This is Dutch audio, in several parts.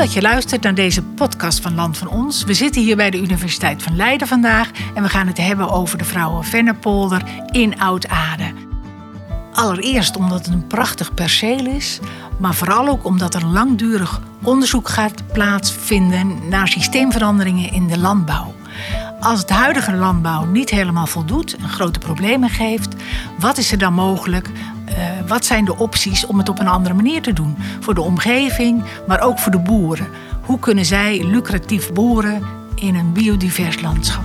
dat je luistert naar deze podcast van Land van Ons. We zitten hier bij de Universiteit van Leiden vandaag en we gaan het hebben over de Vrouwenvennepolder in Oud-Aarde. Allereerst omdat het een prachtig perceel is, maar vooral ook omdat er langdurig onderzoek gaat plaatsvinden naar systeemveranderingen in de landbouw. Als het huidige landbouw niet helemaal voldoet en grote problemen geeft, wat is er dan mogelijk? Uh, wat zijn de opties om het op een andere manier te doen? Voor de omgeving, maar ook voor de boeren. Hoe kunnen zij lucratief boeren in een biodivers landschap?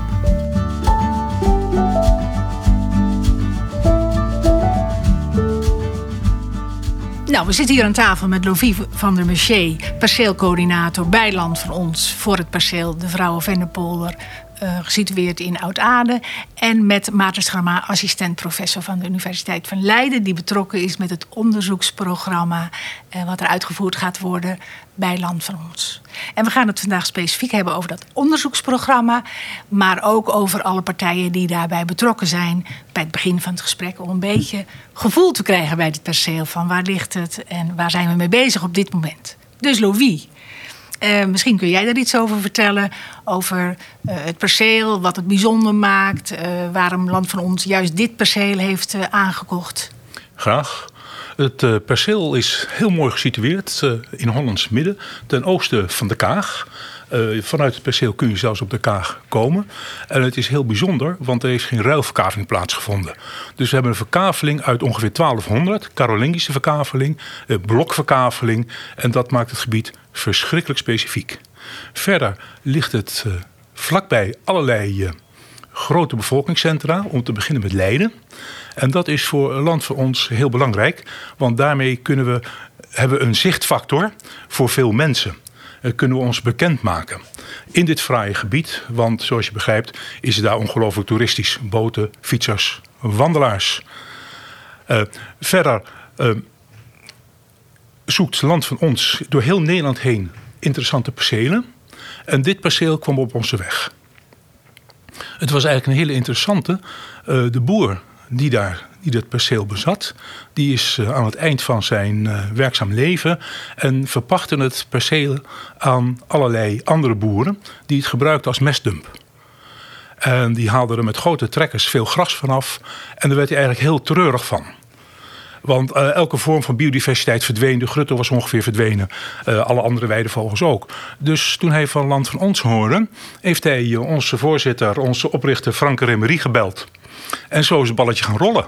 Nou, we zitten hier aan tafel met Lovie van der Mercier, perceelcoördinator bij Land van Ons voor het perceel de Vrouwen Vennepolder uh, gesitueerd in Oud-Aarde. En met Maarten Scharma, assistent-professor van de Universiteit van Leiden, die betrokken is met het onderzoeksprogramma uh, wat er uitgevoerd gaat worden bij Land van Ons. En we gaan het vandaag specifiek hebben over dat onderzoeksprogramma, maar ook over alle partijen die daarbij betrokken zijn bij het begin van het gesprek, om een beetje gevoel te krijgen bij dit perceel van waar ligt het en waar zijn we mee bezig op dit moment. Dus Louis, uh, misschien kun jij daar iets over vertellen. Over uh, het perceel, wat het bijzonder maakt. Uh, waarom Land van Ons juist dit perceel heeft aangekocht. Graag. Het perceel is heel mooi gesitueerd in Hollands Midden, ten oosten van de Kaag. Uh, vanuit het perceel kun je zelfs op de Kaag komen. En het is heel bijzonder, want er is geen ruilverkaveling plaatsgevonden. Dus we hebben een verkaveling uit ongeveer 1200, Carolingische verkaveling, uh, blokverkaveling. En dat maakt het gebied verschrikkelijk specifiek. Verder ligt het uh, vlakbij allerlei grote bevolkingscentra, om te beginnen met Leiden. En dat is voor een land voor ons heel belangrijk, want daarmee kunnen we, hebben we een zichtfactor voor veel mensen. Eh, kunnen we ons bekendmaken in dit fraaie gebied. Want zoals je begrijpt is het daar ongelooflijk toeristisch. Boten, fietsers, wandelaars. Uh, verder uh, zoekt Land van ons door heel Nederland heen interessante percelen. En dit perceel kwam op onze weg. Het was eigenlijk een hele interessante. De boer die daar die dat perceel bezat. Die is eh, aan het eind van zijn uh, werkzaam leven en verpachtte het perceel aan allerlei andere boeren die het gebruikten als mestdump. En die haalden er met grote trekkers veel gras vanaf en daar werd hij eigenlijk heel treurig van. Want uh, elke vorm van biodiversiteit verdween. De grutte was ongeveer verdwenen. Alle andere weidevogels ook. Dus toen hij van Land van Ons hoorde... heeft hij onze voorzitter, onze oprichter Frank Remery gebeld. En zo is het balletje gaan rollen.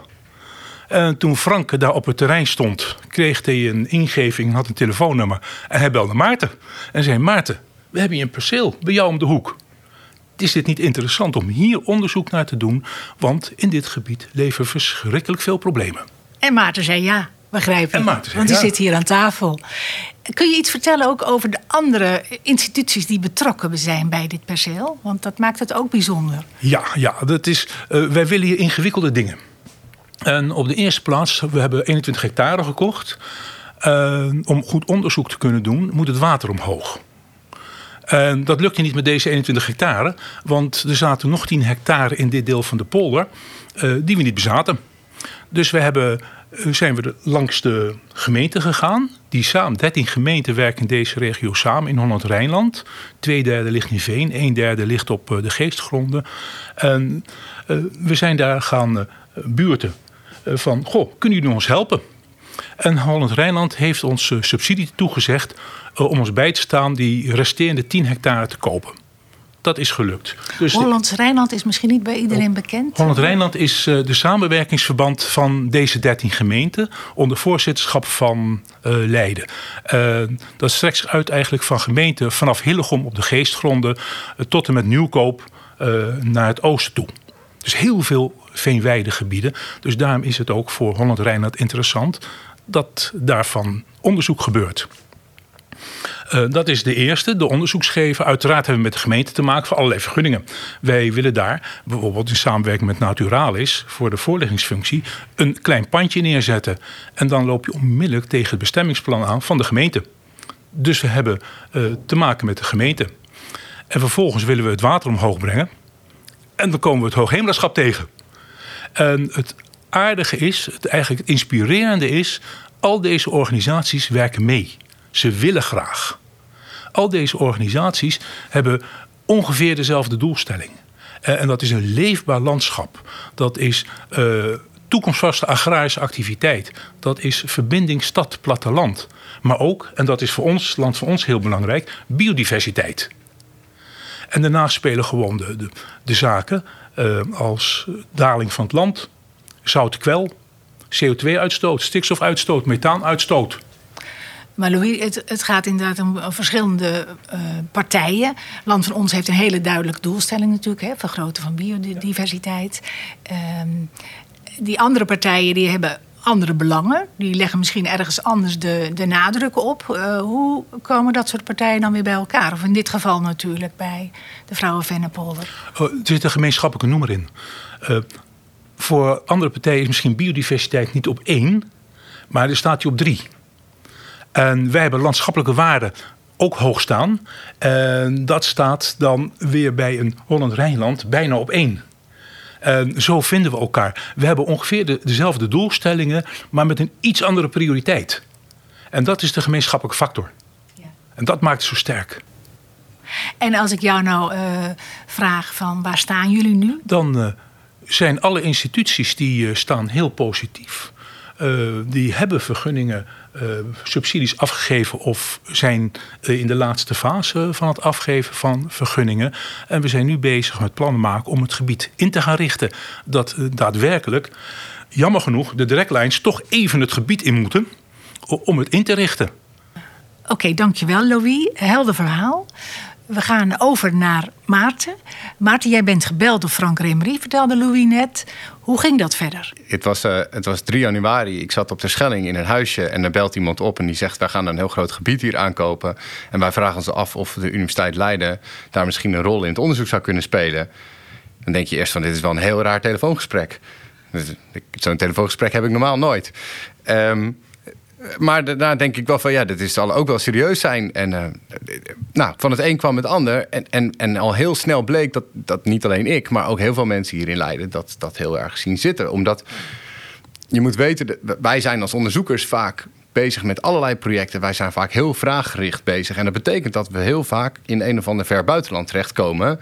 En toen Frank daar op het terrein stond, kreeg hij een ingeving, had een telefoonnummer. En hij belde Maarten. En zei: Maarten, we hebben hier een perceel bij jou om de hoek. Is dit niet interessant om hier onderzoek naar te doen? Want in dit gebied leven verschrikkelijk veel problemen. En Maarten zei ja, begrijp ik. En Maarten zei, want hij zit hier aan tafel. Kun je iets vertellen ook over de andere instituties die betrokken zijn bij dit perceel? Want dat maakt het ook bijzonder. Ja, ja dat is, uh, wij willen hier ingewikkelde dingen. En op de eerste plaats, we hebben 21 hectare gekocht. Uh, om goed onderzoek te kunnen doen, moet het water omhoog. En dat lukte niet met deze 21 hectare, want er zaten nog 10 hectare in dit deel van de polder uh, die we niet bezaten. Dus we hebben, zijn we langs de gemeente gegaan. Die samen, 13 gemeenten werken in deze regio samen in Holland-Rijnland. Twee derde ligt in Veen, een derde ligt op de geestgronden. En we zijn daar gaan buurten eh, van, goh, kunnen jullie ons helpen? En Holland-Rijnland heeft ons eh, subsidie toegezegd eh, om ons bij te staan die resterende 10 hectare te kopen. Dat is gelukt. Dus Hollands-Rijnland is misschien niet bij iedereen bekend. Holland-Rijnland is de samenwerkingsverband van deze 13 gemeenten onder voorzitterschap van uh, Leiden. Uh, dat strekt zich uit eigenlijk van gemeenten vanaf Hillegom op de Geestgronden tot en met Nieuwkoop naar het oosten toe. Dus heel veel veenweidegebieden. Dus daarom is het ook voor Holland-Rijnland interessant dat daarvan onderzoek gebeurt. Uh, dat is de eerste, de onderzoeksgever. Uiteraard hebben we met de gemeente te maken voor allerlei vergunningen. Wij willen daar, bijvoorbeeld in samenwerking met Naturalis... voor de voorleggingsfunctie, een klein pandje neerzetten. En dan loop je onmiddellijk tegen het bestemmingsplan aan van de gemeente. Dus we hebben uh, te maken met de gemeente. En vervolgens willen we het water omhoog brengen. En dan komen we het Hoogheemraadschap tegen. En het aardige is, het eigenlijk inspirerende is, al deze organisaties werken mee. Ze willen graag. al deze organisaties hebben ongeveer dezelfde doelstelling. Eh, en dat is een leefbaar landschap. Dat is uh, toekomstvaste agrarische activiteit. Dat is verbinding stad-platteland. Maar ook, en dat is voor ons, land voor ons heel belangrijk, biodiversiteit. En daarnaast spelen gewoon de, de, zaken uh, als daling van het land, zoutkwel, CO2-uitstoot, stikstofuitstoot, methaanuitstoot. Maar Louis, het, het, gaat inderdaad om verschillende uh, partijen. Land van ons heeft een hele duidelijke doelstelling natuurlijk, hè, vergroten van biodiversiteit. Um, die andere partijen die hebben andere belangen. Die leggen misschien ergens anders de, de nadruk op. Uh, hoe komen dat soort partijen dan weer bij elkaar? Of in dit geval natuurlijk bij de vrouwen Vennepolder. Oh, er zit een gemeenschappelijke noemer in. Uh, voor andere partijen is misschien biodiversiteit niet op één, maar er staat hij op drie. En wij hebben landschappelijke waarden ook hoog staan. En dat staat dan weer bij een Holland-Rijnland bijna op één. En zo vinden we elkaar. We hebben ongeveer de, dezelfde doelstellingen, maar met een iets andere prioriteit. En dat is de gemeenschappelijke factor. Ja. En dat maakt het zo sterk. En als ik jou nou uh, vraag van waar staan jullie nu? Dan uh, zijn alle instituties die uh, staan heel positief. die hebben vergunningen subsidies afgegeven of zijn uh, in de laatste fase van het afgeven van vergunningen. En we zijn nu bezig met plannen maken om het gebied in te gaan richten. Dat uh, daadwerkelijk, jammer genoeg, de directlijns toch even het gebied in moeten om het in te richten. Oké, dankjewel Louis. Helder verhaal. We gaan over naar Maarten. Maarten, jij bent gebeld door Frank Remery, vertelde Louis net. Hoe ging dat verder? Het was, uh, het was 3 januari. Ik zat op de Schelling in een huisje en er belt iemand op en die zegt: Wij gaan een heel groot gebied hier aankopen. En wij vragen ons af of de Universiteit Leiden daar misschien een rol in het onderzoek zou kunnen spelen. Dan denk je eerst van: Dit is wel een heel raar telefoongesprek. Zo'n telefoongesprek heb ik normaal nooit. Um, maar daarna denk ik wel van ja, dit is, zal ook wel serieus zijn. En uh, nou, van het een kwam het ander. En, en, en al heel snel bleek dat, dat niet alleen ik, maar ook heel veel mensen hier in Leiden dat, dat heel erg zien zitten. Omdat je moet weten, wij zijn als onderzoekers vaak bezig met allerlei projecten. Wij zijn vaak heel vraaggericht bezig. En dat betekent dat we heel vaak in een of ander ver buitenland terechtkomen.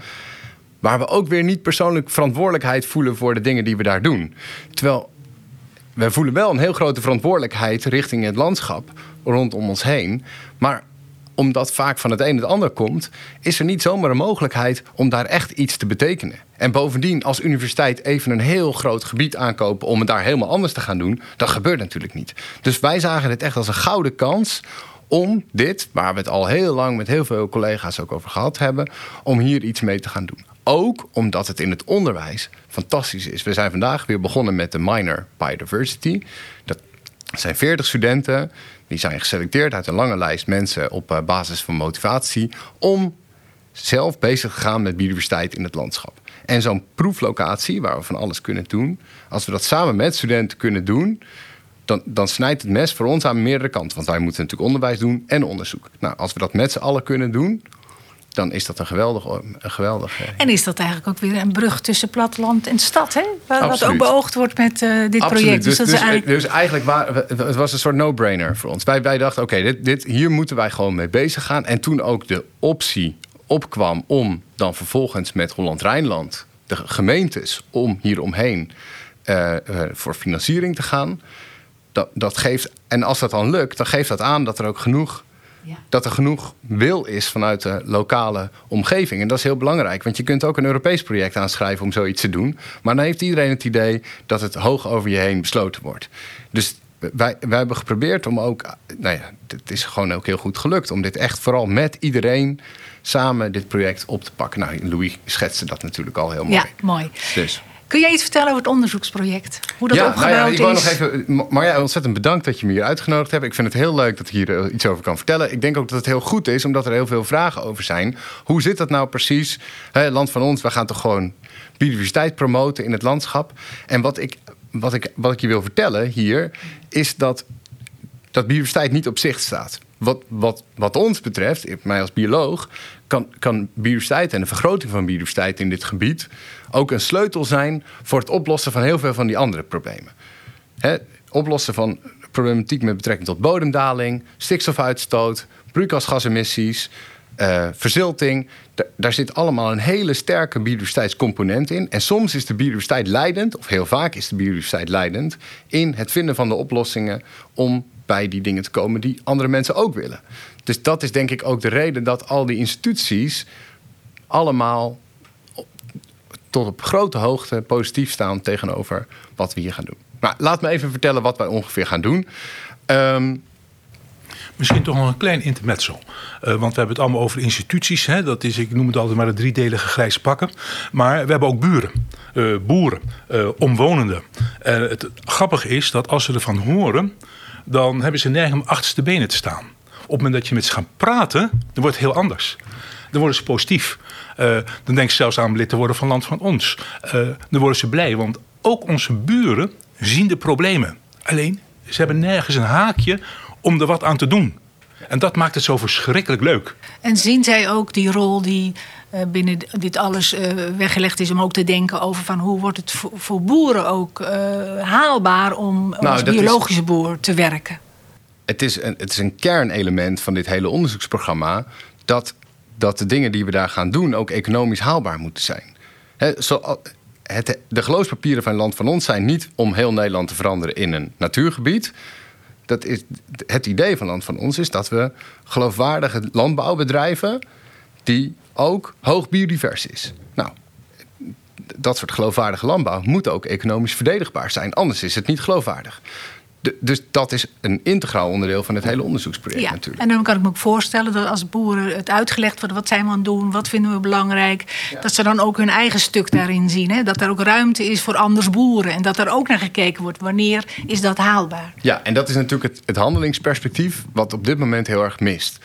Waar we ook weer niet persoonlijk verantwoordelijkheid voelen voor de dingen die we daar doen. Terwijl we voelen wel een heel grote verantwoordelijkheid richting het landschap rondom ons heen. Maar omdat vaak van het een het ander komt, is er niet zomaar een mogelijkheid om daar echt iets te betekenen. En bovendien, als universiteit even een heel groot gebied aankopen om het daar helemaal anders te gaan doen, dat gebeurt natuurlijk niet. Dus wij zagen dit echt als een gouden kans om dit, waar we het al heel lang met heel veel collega's ook over gehad hebben, om hier iets mee te gaan doen. Ook omdat het in het onderwijs fantastisch is. We zijn vandaag weer begonnen met de minor Biodiversity. Dat zijn 40 studenten. Die zijn geselecteerd uit een lange lijst mensen op eh, basis van motivatie. om zelf bezig te gaan met biodiversiteit in het landschap. En zo'n proeflocatie, waar we van alles kunnen doen. als we dat samen met studenten kunnen doen. Dan, dan, snijdt het mes voor ons aan meerdere kanten. Want wij moeten natuurlijk onderwijs doen en onderzoek. Nou, als we dat met z'n allen kunnen doen, dan is dat een geweldig, een geweldig. En is dat eigenlijk ook weer een brug tussen platteland en stad, hè? Wat ook beoogd wordt met uh, dit project. Dus, dus, dus, eigenlijk... dus eigenlijk waar, het was een soort no-brainer voor ons. Wij, wij dachten, oké, dit, dit, hier moeten wij gewoon mee bezig gaan. En toen ook de optie opkwam om dan vervolgens met Holland-Rijnland, de gemeentes, om hieromheen uh, uh, voor financiering te gaan. Dat, dat geeft, en als dat dan lukt, dan geeft dat aan dat er ook genoeg dat er genoeg wil is vanuit de lokale omgeving. En dat is heel belangrijk, want je kunt ook een Europees project aanschrijven om zoiets te doen. Maar dan heeft iedereen het idee dat het hoog over je heen besloten wordt. Dus wij, wij hebben geprobeerd om ook, nou ja, het is gewoon ook heel goed gelukt om dit echt vooral met iedereen samen dit project op te pakken. Nou, Louis schetste dat natuurlijk al heel mooi. Ja, mooi. Dus. Kun jij iets vertellen over het onderzoeksproject? Hoe dat ja, opgebouwd nou ja, ik wou Nog even, Marja, ontzettend bedankt dat je me hier uitgenodigd hebt. Ik vind het heel leuk dat ik hier eh, iets over kan vertellen. Ik denk ook dat het heel goed is, omdat er heel veel vragen over zijn. Hoe zit dat nou precies? He, land van ons, we gaan toch gewoon biodiversiteit promoten in het landschap. En wat ik, wat ik, wat ik je wil vertellen hier, is dat, dat biodiversiteit niet op zich staat. Wat, wat, wat ons betreft, mij als bioloog, kan, kan biodiversiteit en de vergroting van biodiversiteit in dit gebied ook een sleutel zijn voor het oplossen van heel veel van die andere problemen. Oplossen van problematiek met betrekking tot bodemdaling, stikstofuitstoot, broeikasgasemissies, uh, verzilting. daar zit allemaal een hele sterke biodiversiteitscomponent in. En soms is de biodiversiteit leidend, of heel vaak is de biodiversiteit leidend, in het vinden van de oplossingen om bij die dingen te komen die andere mensen ook willen. Dus dat is denk ik ook de reden dat al die instituties allemaal tot op grote hoogte positief staan tegenover wat we hier gaan doen. Maar laat me even vertellen wat wij ongeveer gaan doen. Um, Misschien toch nog een klein intermezzo. Uh, want we hebben het allemaal over instituties. Hè? Dat is, ik noem het altijd maar de driedelige grijze pakken. Maar we hebben ook buren, uh, boeren, uh, omwonenden. En het grappige is dat als ze ervan horen, dan hebben ze neiging om achterste benen te staan. Op het moment dat je met ze gaat praten, dan wordt het heel anders. Dan worden ze positief. dan denk je zelfs aan lid te worden van Land van Ons. dan worden ze blij, want ook onze buren zien de problemen. Alleen, ze hebben nergens een haakje om er wat aan te doen. En dat maakt het zo verschrikkelijk leuk. En zien zij ook die rol die binnen dit alles uh, weggelegd is om ook te denken over van hoe wordt het voor, boeren ook uh, haalbaar om nou, als biologische is, boer te werken? Het is, een, het is een kernelement van dit hele onderzoeksprogramma dat, dat de dingen die we daar gaan doen ook economisch haalbaar moeten zijn. He, zo, het, de geloofspapieren van Land van Ons zijn niet om heel Nederland te veranderen in een natuurgebied dat is, het idee van Land van Ons is dat we geloofwaardige landbouwbedrijven die ook hoog biodivers is. Nou, dat soort geloofwaardige landbouw moet ook economisch verdedigbaar zijn. Anders is het niet geloofwaardig dus dat is een integraal onderdeel van het hele onderzoeksproject ja, natuurlijk. En dan kan ik me ook voorstellen dat als boeren het uitgelegd wordt... wat zijn we aan het doen, wat vinden we belangrijk... dat ze dan ook hun eigen stuk daarin zien. Hè? Dat er ook ruimte is voor anders boeren. En dat er ook naar gekeken wordt, wanneer is dat haalbaar? Ja, en dat is natuurlijk het, het handelingsperspectief... wat op dit moment heel erg mist.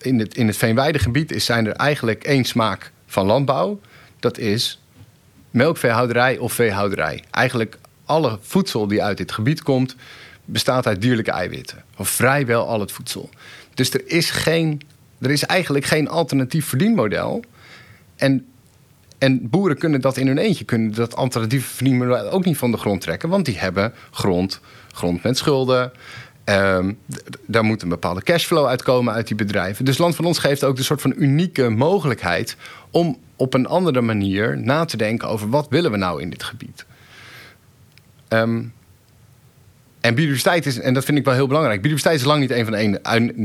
In, het, in het veenweidegebied is, zijn er eigenlijk één smaak van landbouw. Dat is melkveehouderij of veehouderij. Eigenlijk alle voedsel die uit dit gebied komt, bestaat uit dierlijke eiwitten. Of vrijwel al het voedsel. Dus er is, geen, er is eigenlijk geen alternatief verdienmodel. En, en boeren kunnen dat in hun eentje, kunnen dat alternatieve verdienmodel ook niet van de grond trekken. Want die hebben grond, grond met schulden. Um, daar moet een bepaalde cashflow uitkomen uit die bedrijven. Dus Land van Ons geeft ook een soort van unieke mogelijkheid om op een andere manier na te denken over wat willen we nou in dit gebied. Um, en biodiversiteit is, en dat vind ik wel heel belangrijk. Biodiversiteit is lang niet, een van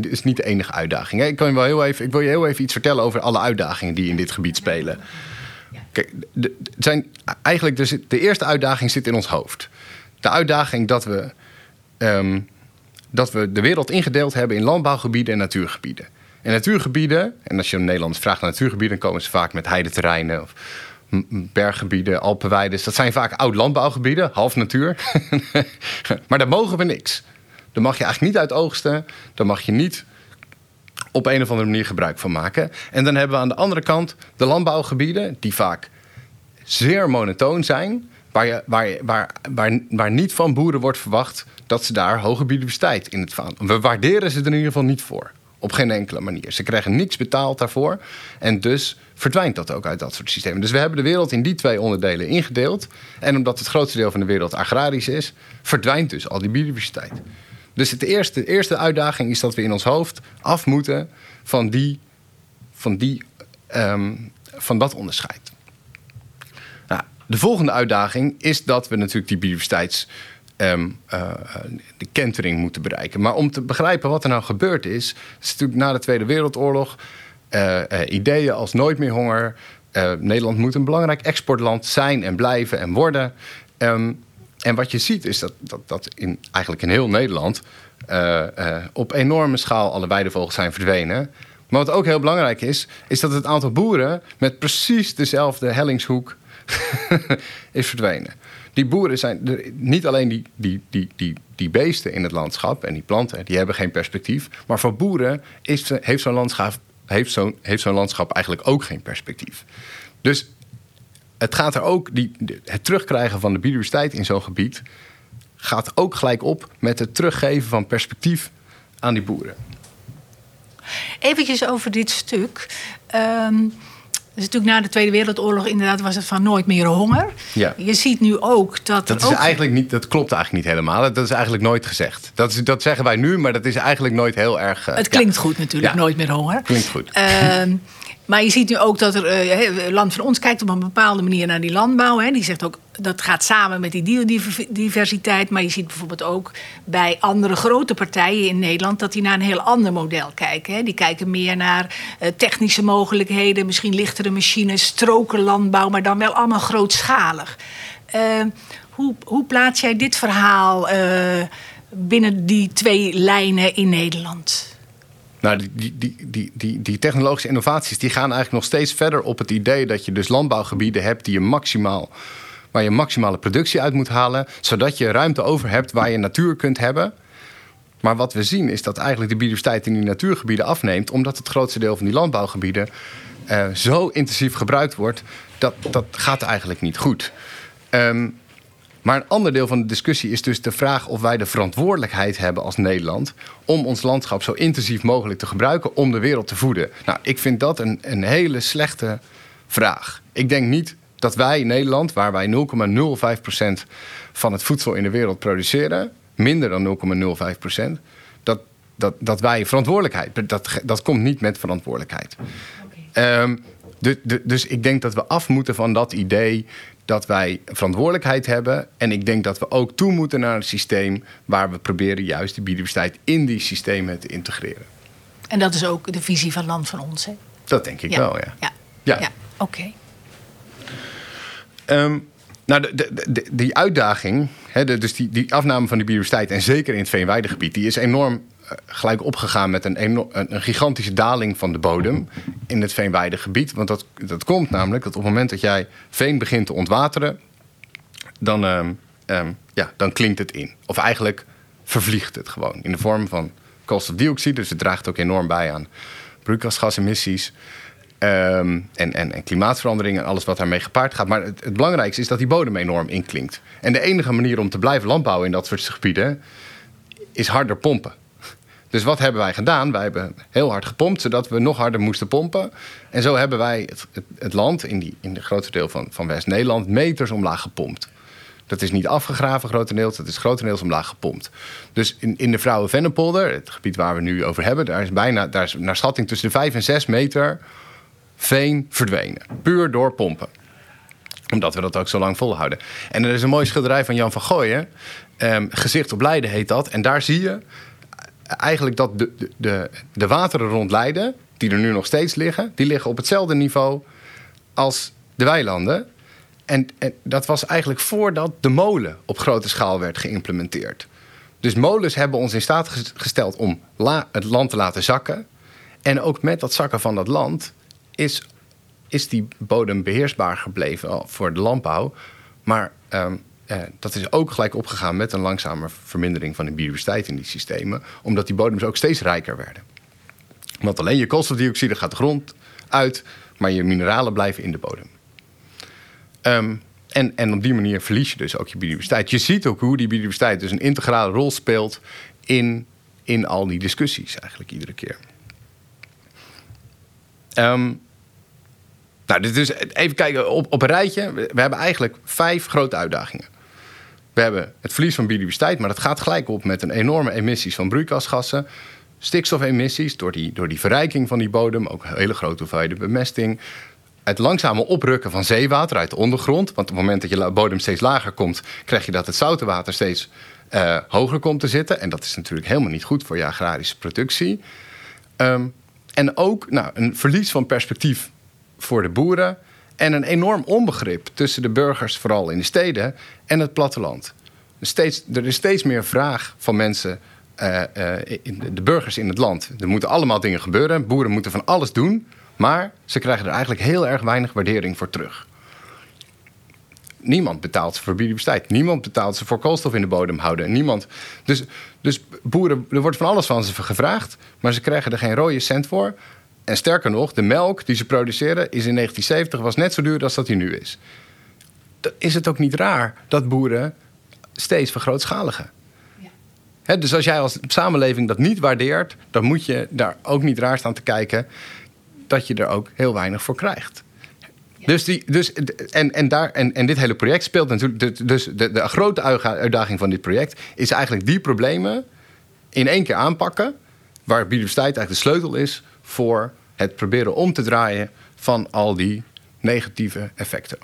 de, is niet de enige uitdaging. Ik, kan je wel heel even, ik wil je heel even iets vertellen over alle uitdagingen die in dit gebied spelen. Kijk, de, zijn eigenlijk dus de eerste uitdaging zit in ons hoofd. De uitdaging dat we, um, dat we de wereld ingedeeld hebben in landbouwgebieden en natuurgebieden. En natuurgebieden, en als je in Nederland vraagt naar natuurgebieden, dan komen ze vaak met heideterreinen of berggebieden, Alpenweiden. Dat zijn vaak oud landbouwgebieden, half natuur. maar daar mogen we niks. Daar mag je eigenlijk niet uit oogsten. Daar mag je niet op een of andere manier gebruik van maken. En dan hebben we aan de andere kant de landbouwgebieden, die vaak zeer monotoon zijn. Waar, waar, waar, waar, waar niet van boeren wordt verwacht dat ze daar hoge biodiversiteit in het vaan. We waarderen ze er in ieder geval niet voor. Op geen enkele manier. Ze krijgen niks betaald daarvoor. En dus verdwijnt dat ook uit dat soort systemen. Dus we hebben de wereld in die twee onderdelen ingedeeld. En omdat het grootste deel van de wereld agrarisch is, verdwijnt dus al die biodiversiteit. Dus de eerste, eerste uitdaging is dat we in ons hoofd af moeten van, van, die, ehm, van dat onderscheid. De volgende uitdaging is dat we natuurlijk die biodiversiteits um, de kentering moeten bereiken. Maar om te begrijpen wat er nou gebeurd is, is natuurlijk na de Tweede Wereldoorlog uh, ideeën als nooit meer honger. Nederland moet een belangrijk exportland zijn en blijven en worden. Um, en wat je ziet is dat, dat, dat in, eigenlijk in heel Nederland op enorme schaal alle weidevogels zijn verdwenen. Maar wat ook heel belangrijk is, is dat het aantal boeren met precies dezelfde hellingshoek is verdwenen die boeren zijn niet alleen die, die, die, die, die beesten in het landschap en die planten, die hebben geen perspectief. Maar voor boeren is, heeft zo'n landschap, landschap eigenlijk ook geen perspectief. Dus het gaat er ook, die, het terugkrijgen van de biodiversiteit in zo'n gebied gaat ook gelijk op met het teruggeven van perspectief aan die boeren. Eventjes over dit stuk. Um, Dus natuurlijk na de Tweede Wereldoorlog inderdaad was het van nooit meer honger. Ja. Je ziet nu ook dat. Dat, is ook... eigenlijk niet, dat klopt eigenlijk niet helemaal. Dat is eigenlijk nooit gezegd. Dat, is, dat zeggen wij nu, maar dat is eigenlijk nooit heel erg. uh, Het klinkt ja. goed natuurlijk, Ja. nooit meer honger. Klinkt goed. Ehm, maar je ziet nu ook dat er, eh, Land van Ons kijkt op een bepaalde manier naar die landbouw. Hè. Die zegt ook dat gaat samen met die biodiversiteit. Maar je ziet bijvoorbeeld ook bij andere grote partijen in Nederland dat die naar een heel ander model kijken. Hè. Die kijken meer naar eh, technische mogelijkheden, misschien lichtere machines, strokenlandbouw, maar dan wel allemaal grootschalig. Ehm, hoe, hoe plaats jij dit verhaal eh, binnen die twee lijnen in Nederland? Nou, die, die, die, die, die, technologische innovaties die gaan eigenlijk nog steeds verder op het idee dat je dus landbouwgebieden hebt die je maximaal, waar je maximale productie uit moet halen, zodat je ruimte over hebt waar je natuur kunt hebben. Maar wat we zien is dat eigenlijk de biodiversiteit in die natuurgebieden afneemt, omdat het grootste deel van die landbouwgebieden eh, zo intensief gebruikt wordt, dat, dat gaat eigenlijk niet goed. Ehm, maar een ander deel van de discussie is dus de vraag of wij de verantwoordelijkheid hebben als Nederland om ons landschap zo intensief mogelijk te gebruiken om de wereld te voeden. Nou, ik vind dat een, een hele slechte vraag. Ik denk niet dat wij in Nederland, waar wij 0,05% van het voedsel in de wereld produceren, minder dan 0,05%, dat, dat, dat wij verantwoordelijkheid, dat, dat komt niet met verantwoordelijkheid. Ehm, dus ik denk dat we af moeten van dat idee dat wij verantwoordelijkheid hebben. En ik denk dat we ook toe moeten naar een systeem waar we proberen juist de biodiversiteit in die systemen te integreren. En dat is ook de visie van Land van Ons, hè? Dat denk ik wel, ja. Ja, Ja. ja. oké. Ehm, nou, de, de, de- die uitdaging, hè, de- dus die, die afname van die biodiversiteit... en zeker in het veenweidegebied, die is enorm gelijk opgegaan... met een, een gigantische daling van de bodem in het veenweidegebied. Want dat, dat komt namelijk dat op het moment dat jij veen begint te ontwateren... dan, ehm, ehm, ja, dan klinkt het in. Of eigenlijk vervliegt het gewoon in de vorm van koolstofdioxide. Dus het draagt ook enorm bij aan broeikasgasemissies... Ehm, en, en, en klimaatverandering en alles wat daarmee gepaard gaat. Maar het, het belangrijkste is dat die bodem enorm inklinkt. En de enige manier om te blijven landbouwen in dat soort gebieden is harder pompen. Dus wat hebben wij gedaan? Wij hebben heel hard gepompt, zodat we nog harder moesten pompen. En zo hebben wij het, het, land in, die, in de grootste deel van, van West-Nederland meters omlaag gepompt. Dat is niet afgegraven grotendeels, dat is grotendeels omlaag gepompt. Dus in, in de Vrouwen-Vennepolder, het gebied waar we nu over hebben... daar is bijna daar is naar schatting tussen de 5 en 6 meter veen verdwenen. Puur door pompen. Omdat we dat ook zo lang volhouden. En er is een mooie schilderij van Jan van Gooyen. ehm, Gezicht op Leiden heet dat. En daar zie je eigenlijk dat de, de, de, wateren rond Leiden... die er nu nog steeds liggen... die liggen op hetzelfde niveau als de weilanden. En, en dat was eigenlijk voordat de molen op grote schaal werd geïmplementeerd. Dus molens hebben ons in staat ges- gesteld om la- het land te laten zakken. En ook met dat zakken van dat land is, is die bodem beheersbaar gebleven voor de landbouw. Maar ehm, eh, dat is ook gelijk opgegaan met een langzame vermindering van de biodiversiteit in die systemen. Omdat die bodems ook steeds rijker werden. Want alleen je koolstofdioxide gaat de grond uit, maar je mineralen blijven in de bodem. Ehm, en, en op die manier verlies je dus ook je biodiversiteit. Je ziet ook hoe die biodiversiteit dus een integrale rol speelt in, in al die discussies eigenlijk iedere keer. Ehm, nou, dit even kijken op, op een rijtje. We hebben eigenlijk vijf grote uitdagingen. We hebben het verlies van biodiversiteit, maar dat gaat gelijk op met een enorme emissies van broeikasgassen. Stikstofemissies door die, door die verrijking van die bodem, ook hele grote hoeveelheden bemesting. Het langzame oprukken van zeewater uit de ondergrond. Want op het moment dat je bodem steeds lager komt, krijg je dat het zoute water steeds eh, hoger komt te zitten. En dat is natuurlijk helemaal niet goed voor je agrarische productie. Ehm, en ook nou, een verlies van perspectief voor de boeren. En een enorm onbegrip tussen de burgers, vooral in de steden, en het platteland. Steeds, er is steeds meer vraag van mensen, eh, eh, de burgers in het land. Er moeten allemaal dingen gebeuren. Boeren moeten van alles doen. Maar ze krijgen er eigenlijk heel erg weinig waardering voor terug. Niemand betaalt ze voor biodiversiteit. Niemand betaalt ze voor koolstof in de bodem houden. Niemand. Dus, dus boeren, er wordt van alles van ze gevraagd, maar ze krijgen er geen rode cent voor. En sterker nog, de melk die ze produceren is in 1970 was net zo duur als dat die nu is. Dan is het ook niet raar dat boeren steeds vergrootschaligen. Hè, dus als jij als samenleving dat niet waardeert, dan moet je daar ook niet raar staan te kijken dat je er ook heel weinig voor krijgt. Dus, die, dus en, en, daar, en, en dit hele project speelt natuurlijk. Dus de, de grote uitdaging van dit project is eigenlijk die problemen in één keer aanpakken. Waar biodiversiteit eigenlijk de sleutel is voor het proberen om te draaien van al die negatieve effecten.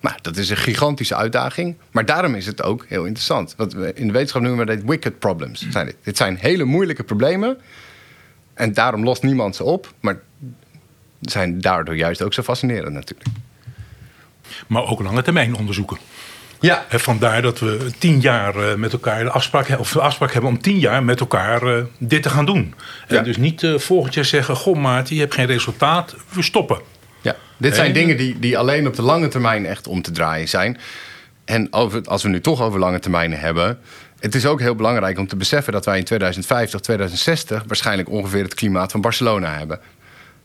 Nou, dat is een gigantische uitdaging. Maar daarom is het ook heel interessant. Wat we in de wetenschap noemen we dat wicked problems. Zijn dit. dit zijn hele moeilijke problemen. En daarom lost niemand ze op. Maar zijn daardoor juist ook zo fascinerend natuurlijk. Maar ook lange termijn onderzoeken. Ja. vandaar dat we tien jaar eh, met elkaar de afspraak, of de afspraak hebben om tien jaar met elkaar uh, dit te gaan doen. En dus niet uh, volgend jaar zeggen: Goh, Maarten, je hebt geen resultaat, we stoppen. Ja, dit zijn dingen die, die alleen op de lange termijn echt om te draaien zijn. En over, als we nu toch over lange termijnen hebben. Het is ook heel belangrijk om te beseffen dat wij in 2050, 2060 waarschijnlijk ongeveer het klimaat van Barcelona hebben.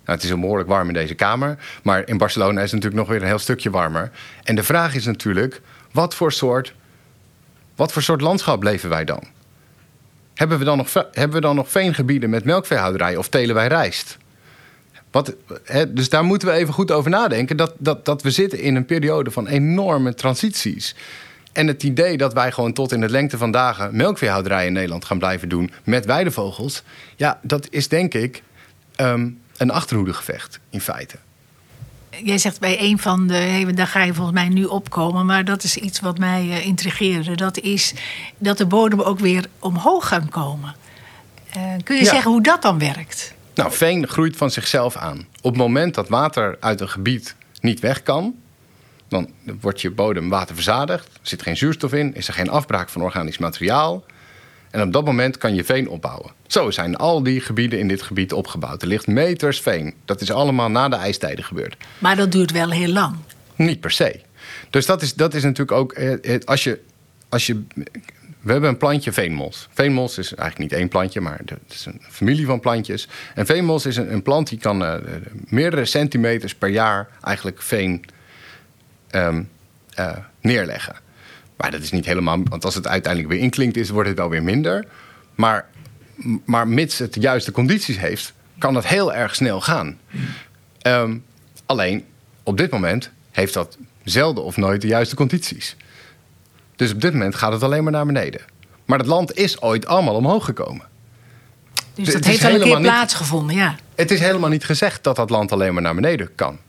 Nou, het is heel behoorlijk warm in deze kamer. Maar in Barcelona is het natuurlijk nog weer een heel stukje warmer. En de vraag is natuurlijk: wat voor soort, wat voor soort landschap leven wij dan? Hebben we dan nog, hebben we dan nog veengebieden met melkveehouderij of telen wij rijst? Wat, dus daar moeten we even goed over nadenken. Dat, dat, dat we zitten in een periode van enorme transities. En het idee dat wij gewoon tot in het lengte van dagen melkveehouderij in Nederland gaan blijven doen met weidevogels. Ja, dat is denk ik ehm, een achterhoedegevecht in feite. Jij zegt bij een van de, daar ga je volgens mij nu opkomen, maar dat is iets wat mij uh, intrigeerde. Dat is dat de bodem ook weer omhoog gaan komen. Uh, kun je zeggen hoe dat dan werkt? Nou, veen groeit van zichzelf aan. Op het moment dat water uit een gebied niet weg kan, dan wordt je bodem waterverzadigd. Er zit geen zuurstof in, is er geen afbraak van organisch materiaal. En op dat moment kan je veen opbouwen. Zo zijn al die gebieden in dit gebied opgebouwd. Er ligt meters veen. Dat is allemaal na de ijstijden gebeurd. Maar dat duurt wel heel lang. Niet per se. Dus dat is, dat is natuurlijk ook. Eh, als je, als je, we hebben een plantje veenmos. Veenmos is eigenlijk niet één plantje, maar het is een familie van plantjes. En veenmos is een, een plant die kan uh, meerdere centimeters per jaar eigenlijk veen um, uh, neerleggen. Maar dat is niet helemaal, want als het uiteindelijk weer inklinkt is, wordt het alweer minder. Maar, maar mits het de juiste condities heeft, kan dat heel erg snel gaan. Um, alleen op dit moment heeft dat zelden of nooit de juiste condities. Dus op dit moment gaat het alleen maar naar beneden. Maar het land is ooit allemaal omhoog gekomen. Dus dat heeft al een keer plaatsgevonden, ja. Het is helemaal niet gezegd dat dat land alleen maar naar beneden kan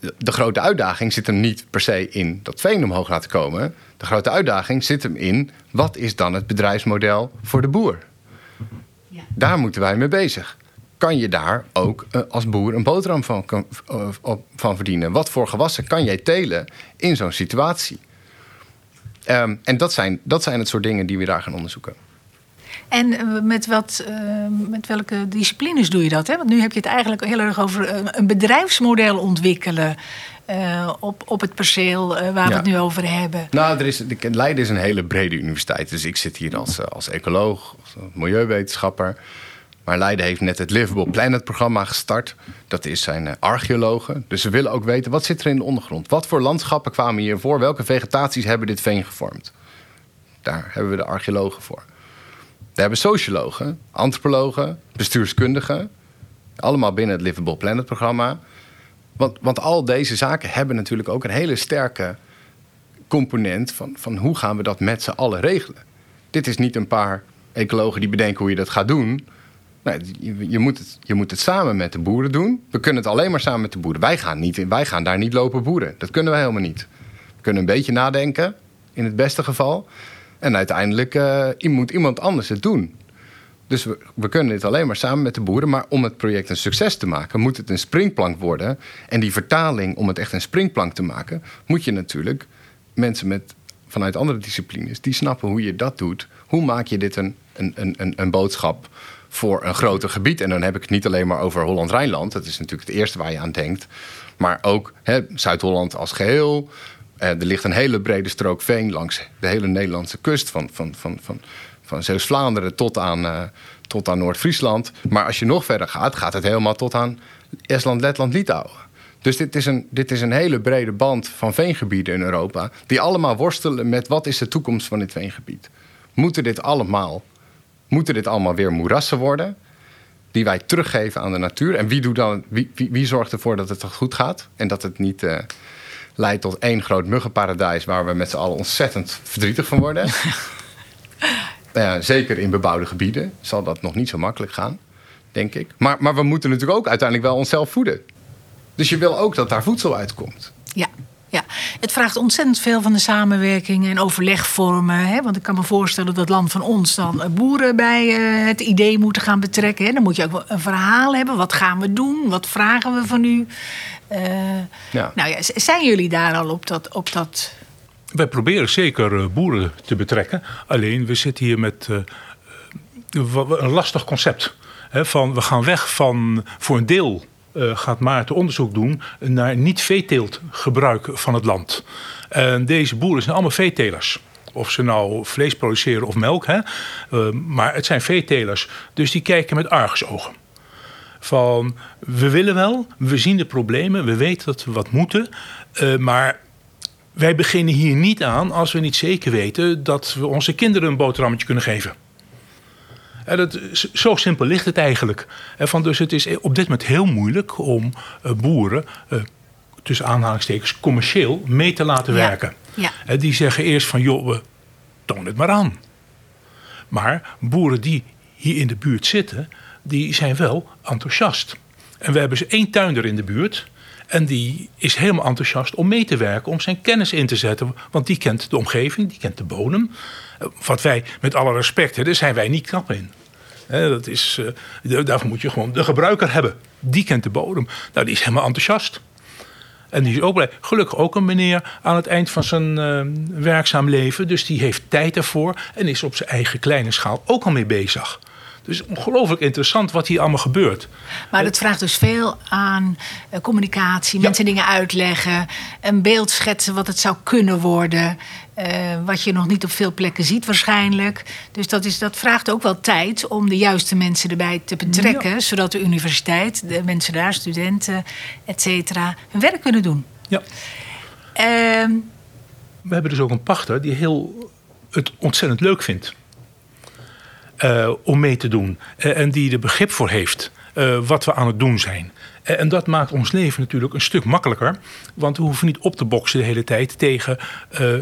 de grote uitdaging zit hem niet per se in dat veen omhoog laten komen. De grote uitdaging zit hem in wat is dan het bedrijfsmodel voor de boer? Ja. Daar moeten wij mee bezig. Kan je daar ook eh, als boer een boterham van, eh, van verdienen? Wat voor gewassen kan jij telen in zo'n situatie? Um, en dat zijn, dat zijn het soort dingen die we daar gaan onderzoeken. En eh, met, wat, uh, met welke disciplines doe je dat? Hè? Want nu heb je het eigenlijk heel erg over eh, een bedrijfsmodel ontwikkelen. Uh, op, op het perceel waar we het nu over hebben. Nou, er is, Leiden is een hele brede universiteit. Dus ik zit hier als, als ecoloog, als milieuwetenschapper. Maar Leiden heeft net het Livable Planet programma gestart. Dat is zijn archeologen. Dus ze willen ook weten, wat zit er in de ondergrond? Wat voor landschappen kwamen hier voor? Welke vegetaties hebben dit veen gevormd? Daar hebben we de archeologen voor. We hebben sociologen, antropologen, bestuurskundigen. Allemaal binnen het Livable Planet programma. Want, want al deze zaken hebben natuurlijk ook een hele sterke component van, van hoe gaan we dat met z'n allen regelen. Dit is niet een paar ecologen die bedenken hoe je dat gaat doen. Nee, je, je, moet het, je moet het samen met de boeren doen. We kunnen het alleen maar samen met de boeren. Wij gaan, niet, wij gaan daar niet lopen boeren. Dat kunnen we helemaal niet. We kunnen een beetje nadenken, in het beste geval. En uiteindelijk uh, moet iemand anders het doen. Dus we, we, kunnen dit alleen maar samen met de boeren. Maar om het project een succes te maken, moet het een springplank worden. En die vertaling, om het echt een springplank te maken, moet je natuurlijk mensen met, vanuit andere disciplines die snappen hoe je dat doet. Hoe maak je dit een, een, een, een boodschap voor een groter gebied? En dan heb ik het niet alleen maar over Holland-Rijnland. Dat is natuurlijk het eerste waar je aan denkt. Maar ook Zuid-Holland als geheel. Uh, er ligt een hele brede strook veen langs de hele Nederlandse kust. Van, van, van, van, van Zeeuws-Vlaanderen tot aan, uh, tot aan Noord-Friesland. Maar als je nog verder gaat, gaat het helemaal tot aan Estland, Letland, Litouwen. Dus dit is, een, dit is een hele brede band van veengebieden in Europa. Die allemaal worstelen met wat is de toekomst van dit veengebied. Moeten dit allemaal, moeten dit allemaal weer moerassen worden? die wij teruggeven aan de natuur. En wie, doet dan, wie, wie, wie zorgt ervoor dat het goed gaat en dat het niet uh, leidt tot één groot muggenparadijs waar we met z'n allen ontzettend verdrietig van worden. zeker in bebouwde gebieden zal dat nog niet zo makkelijk gaan, denk ik. Maar, maar we moeten natuurlijk ook uiteindelijk wel onszelf voeden. Dus je wil ook dat daar voedsel uitkomt. Ja, het vraagt ontzettend veel van de samenwerking en overlegvormen. Hè? Want ik kan me voorstellen dat land van ons dan boeren bij uh, het idee moeten gaan betrekken. Hè? Dan moet je ook een verhaal hebben. Wat gaan we doen? Wat vragen we van u? Uh, ja. Nou ja, zijn jullie daar al op dat, op dat wij proberen zeker eh, boeren te betrekken. Alleen we zitten hier met uh, een lastig concept. van we gaan weg van voor een deel uh, gaat Maarten onderzoek doen naar niet-veeteeltgebruik van het land. En deze boeren zijn allemaal veetelers. Of ze nou vlees produceren of melk. Hè? Uh, maar het zijn veetelers. Dus die kijken met argusogen. Van we willen wel, we zien de problemen, we weten dat we wat moeten. Uh, maar wij beginnen hier niet aan als we niet zeker weten dat we onze kinderen een boterhammetje kunnen geven. En dat, zo simpel ligt het eigenlijk. En van, dus het is op dit moment heel moeilijk om uh, boeren, tussen aanhalingstekens, commercieel mee te laten werken. Ja. En die zeggen eerst van, joh, we toon het maar aan. Maar boeren die hier in de buurt zitten, die zijn wel enthousiast. En we hebben ze één tuinder in de buurt. En die is helemaal enthousiast om mee te werken, om zijn kennis in te zetten. Want die kent de omgeving, die kent de bodem. Eh, wat wij, met alle respect, daar zijn wij niet knap in. Dat is, uh, daarvoor moet je gewoon de gebruiker hebben. Die kent de bodem. Nou, die is helemaal enthousiast. En die is ook blij. Gelukkig ook een meneer aan het eind van zijn uh, werkzaam leven. Dus die heeft tijd ervoor en is op zijn eigen kleine schaal ook al mee bezig. Dus ongelooflijk interessant wat hier allemaal gebeurt. Maar het vraagt dus veel aan uh, communicatie, mensen dingen uitleggen, een beeld schetsen wat het zou kunnen worden. Uh, wat je nog niet op veel plekken ziet waarschijnlijk. Dus dat, is, dat vraagt ook wel tijd om de juiste mensen erbij te betrekken. Zodat de universiteit, de mensen daar, studenten, et cetera, hun werk kunnen doen. Ja. Uh, We hebben dus ook een pachter die heel, het ontzettend leuk vindt. Uh, om mee te doen. Uh, en die er begrip voor heeft uh, wat we aan het doen zijn. En dat maakt ons leven natuurlijk een stuk makkelijker. Want we hoeven niet op te boksen de hele tijd tegen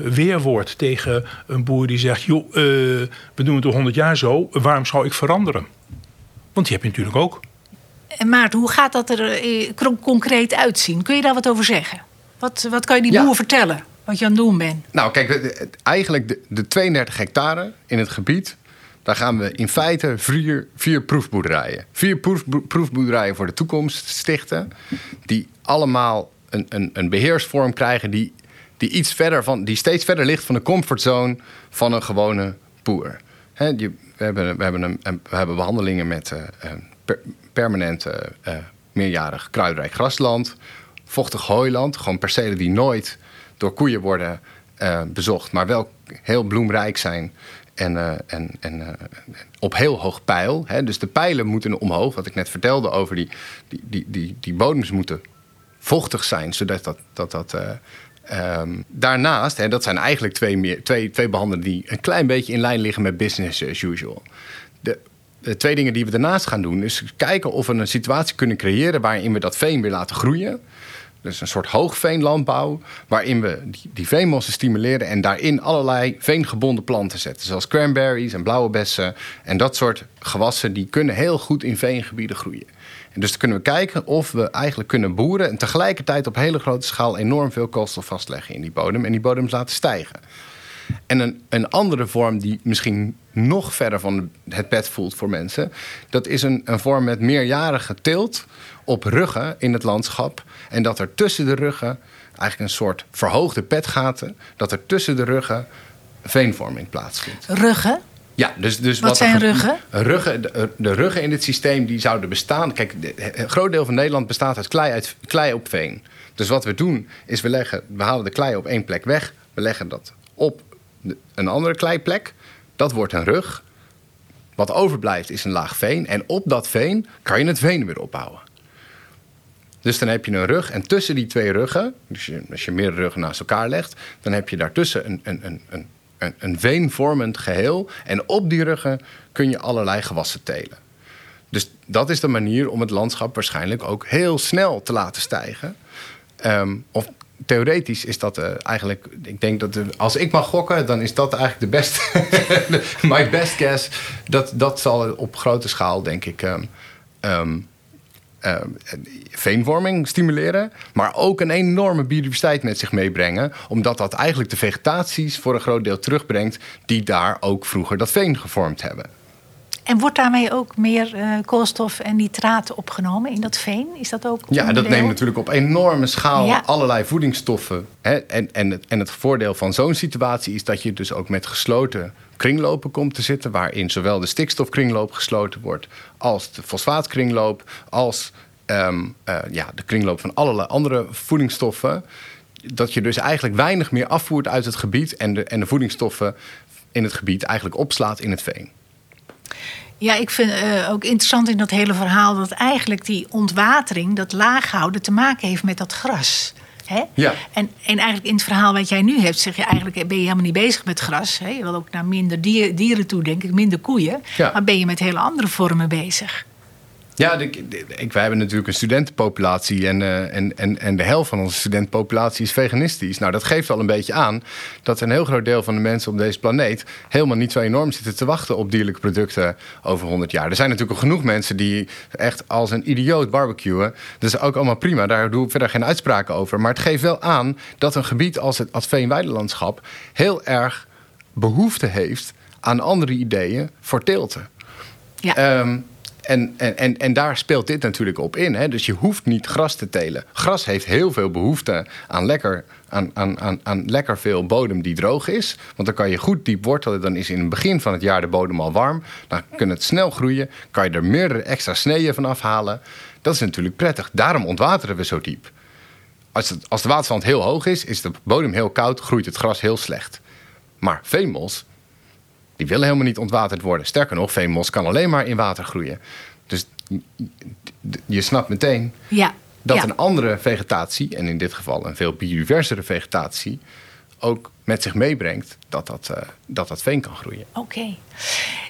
weerwoord. Tegen een boer die zegt: joh, we doen het al honderd jaar zo, waarom zou ik veranderen? Want die heb je natuurlijk ook. En Maarten, hoe gaat dat er concreet uitzien? Kun je daar wat over zeggen? Wat, wat kan je die ja. boer vertellen? Wat je aan het doen bent? Nou, kijk, eigenlijk de, de 32 hectare in het gebied daar gaan we in feite vier, vier proefboerderijen. Vier proef, proefboerderijen voor de toekomst stichten. Die allemaal een, een, een beheersvorm krijgen die, die, iets verder van, die steeds verder ligt van de comfortzone van een gewone boer. je, we, hebben, we, hebben we hebben behandelingen met uh, per, permanent uh, meerjarig kruidrijk grasland, vochtig hooiland, gewoon percelen die nooit door koeien worden bezocht, maar wel heel bloemrijk zijn en, uh, en, en uh, op heel hoog pijl. Hè? Dus de pijlen moeten omhoog. Wat ik net vertelde over die, die, die, die, die bodems moeten vochtig zijn, zodat dat. dat, dat uh, um, daarnaast, hè, dat zijn eigenlijk twee, meer, twee, twee behandelingen die een klein beetje in lijn liggen met business as usual. De, de twee dingen die we daarnaast gaan doen, is kijken of we een situatie kunnen creëren waarin we dat veen weer laten groeien. Dus een soort hoogveenlandbouw, waarin we die, die veenmossen stimuleren en daarin allerlei veengebonden planten zetten. Zoals cranberries en blauwe bessen en dat soort gewassen, die kunnen heel goed in veengebieden groeien. En dus dan kunnen we kijken of we eigenlijk kunnen boeren en tegelijkertijd op hele grote schaal enorm veel koolstof vastleggen in die bodem en die bodems laten stijgen. En een, een andere vorm die misschien nog verder van het bed voelt voor mensen, dat is een, een vorm met meerjarige teelt op ruggen in het landschap. En dat er tussen de ruggen eigenlijk een soort verhoogde petgaten, dat er tussen de ruggen veenvorming plaatsvindt. Ruggen? Ja, dus, dus wat, wat zijn ruggen? ruggen de, de, ruggen in dit systeem die zouden bestaan. Kijk, een groot deel van Nederland bestaat uit klei, uit klei op veen. Dus wat we doen is we, leggen, we halen de klei op één plek weg. We leggen dat op een andere kleiplek. Dat wordt een rug. Wat overblijft is een laag veen. En op dat veen kan je het veen weer opbouwen. Dus dan heb je een rug en tussen die twee ruggen, dus als je meerdere ruggen naast elkaar legt, dan heb je daartussen een, een, een, een, een veenvormend geheel. En op die ruggen kun je allerlei gewassen telen. Dus dat is de manier om het landschap waarschijnlijk ook heel snel te laten stijgen. Ehm, of theoretisch is dat uh, eigenlijk, ik denk dat als ik mag gokken, dan is dat eigenlijk de beste, my best guess. Dat, dat zal op grote schaal, denk ik, um, um, veenvorming stimuleren, maar ook een enorme biodiversiteit met zich meebrengen, omdat dat eigenlijk de vegetaties voor een groot deel terugbrengt die daar ook vroeger dat veen gevormd hebben. En wordt daarmee ook meer uh, koolstof en nitraten opgenomen in dat veen? Is dat ook Ja, dat neemt natuurlijk op enorme schaal allerlei voedingsstoffen. Hè? En, en, het, en het voordeel van zo'n situatie is dat je dus ook met gesloten kringlopen komt te zitten... waarin zowel de stikstofkringloop gesloten wordt... als de fosfaatkringloop, als um, uh, ja, de kringloop van allerlei andere voedingsstoffen... dat je dus eigenlijk weinig meer afvoert uit het gebied... en de, en de voedingsstoffen in het gebied eigenlijk opslaat in het veen. Ja, ik vind uh, ook interessant in dat hele verhaal dat eigenlijk die ontwatering, dat laaghouden, te maken heeft met dat gras. Hè? Ja. En, en eigenlijk in het verhaal wat jij nu hebt, zeg je eigenlijk ben je helemaal niet bezig met gras. Hè? Je wil ook naar minder dieren toe, denk ik, minder koeien. Ja. Maar ben je met hele andere vormen bezig. Ja, de, ik, wij hebben natuurlijk een studentenpopulatie en, uh, en, en, en de helft van onze studentenpopulatie is veganistisch. Nou, dat geeft al een beetje aan dat een heel groot deel van de mensen op deze planeet helemaal niet zo enorm zitten te wachten op dierlijke producten over 100 jaar. Er zijn natuurlijk al genoeg mensen die echt als een idioot barbecuen. Dat is ook allemaal prima, daar doe ik verder geen uitspraken over. Maar het geeft wel aan dat een gebied als het Adveen-Weidelandschap heel erg behoefte heeft aan andere ideeën voor teelten. Ja. Um, en, en, en daar speelt dit natuurlijk op in. Hè? Dus je hoeft niet gras te telen. Gras heeft heel veel behoefte aan lekker, aan, aan, aan, aan lekker veel bodem die droog is. Want dan kan je goed diep wortelen. Dan is in het begin van het jaar de bodem al warm. Dan kan het snel groeien. Kan je er meerdere extra sneeën van afhalen. Dat is natuurlijk prettig. Daarom ontwateren we zo diep. Als, het, als de waterstand heel hoog is, is de bodem heel koud, groeit het gras heel slecht. Maar veenmos die willen helemaal niet ontwaterd worden. Sterker nog, veenmos kan alleen maar in water groeien. Dus je snapt meteen ja. dat een andere vegetatie, en in dit geval een veel biodiversere vegetatie, ook met zich meebrengt dat dat, uh, dat, dat veen kan groeien. Oké.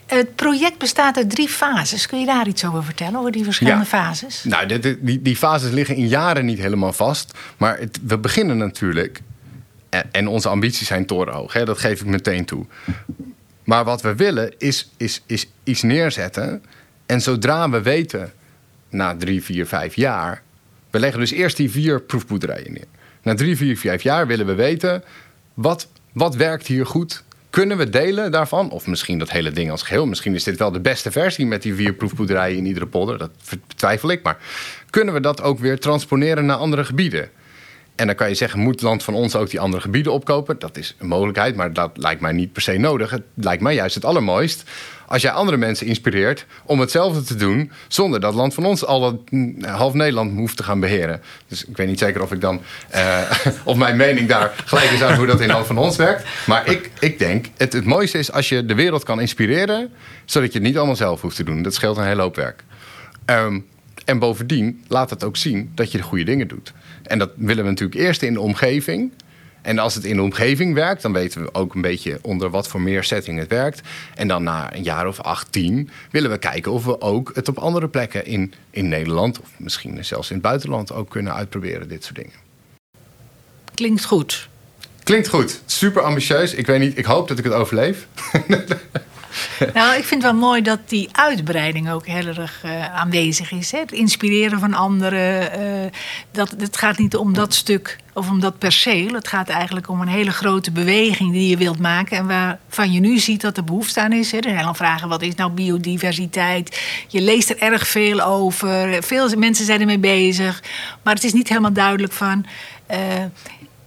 Het project bestaat uit drie fases. Kun je daar iets over vertellen, over die verschillende fases? Nou, die, die, die, fases liggen in jaren niet helemaal vast. Maar het, we beginnen natuurlijk, en, en onze ambities zijn torenhoog, hè, dat geef ik meteen toe. Maar wat we willen is, is, is iets neerzetten. En zodra we weten, na drie, vier, vijf jaar. We leggen dus eerst die vier proefboerderijen neer. Na drie, vier, vijf jaar willen we weten. Wat, wat werkt hier goed? Kunnen we delen daarvan? Of misschien dat hele ding als geheel. Misschien is dit wel de beste versie met die vier proefboerderijen in iedere polder. Dat betwijfel ik. Maar kunnen we dat ook weer transponeren naar andere gebieden? En dan kan je zeggen, moet het land van ons ook die andere gebieden opkopen? Dat is een mogelijkheid, maar dat lijkt mij niet per se nodig. Het lijkt mij juist het allermooist als jij andere mensen inspireert om hetzelfde te doen, zonder dat land van ons al dat mm, half Nederland hoeft te gaan beheren. Dus ik weet niet zeker of ik dan, uh, of mijn mening daar gelijk is aan hoe dat in land van ons werkt. Maar ik, ik denk, het, het mooiste is als je de wereld kan inspireren, zodat je het niet allemaal zelf hoeft te doen. Dat scheelt een hele hoop werk. Um, en bovendien laat het ook zien dat je de goede dingen doet. En dat willen we natuurlijk eerst in de omgeving. En als het in de omgeving werkt, dan weten we ook een beetje onder wat voor meer setting het werkt. En dan na een jaar of acht, tien willen we kijken of we ook het op andere plekken in, in Nederland, of misschien zelfs in het buitenland, ook kunnen uitproberen, dit soort dingen. Klinkt goed. Klinkt goed. Super ambitieus. Ik weet niet, ik hoop dat ik het overleef. Nou, ik vind het wel mooi dat die uitbreiding ook heel erg uh, aanwezig is. Hè? Het inspireren van anderen. Uh, dat, het gaat niet om dat stuk of om dat perceel. Het gaat eigenlijk om een hele grote beweging die je wilt maken. En waarvan je nu ziet dat er behoefte aan is. Hè? Er zijn al vragen, wat is nou biodiversiteit? Je leest er erg veel over. Veel mensen zijn ermee bezig. Maar het is niet helemaal duidelijk van... Uh,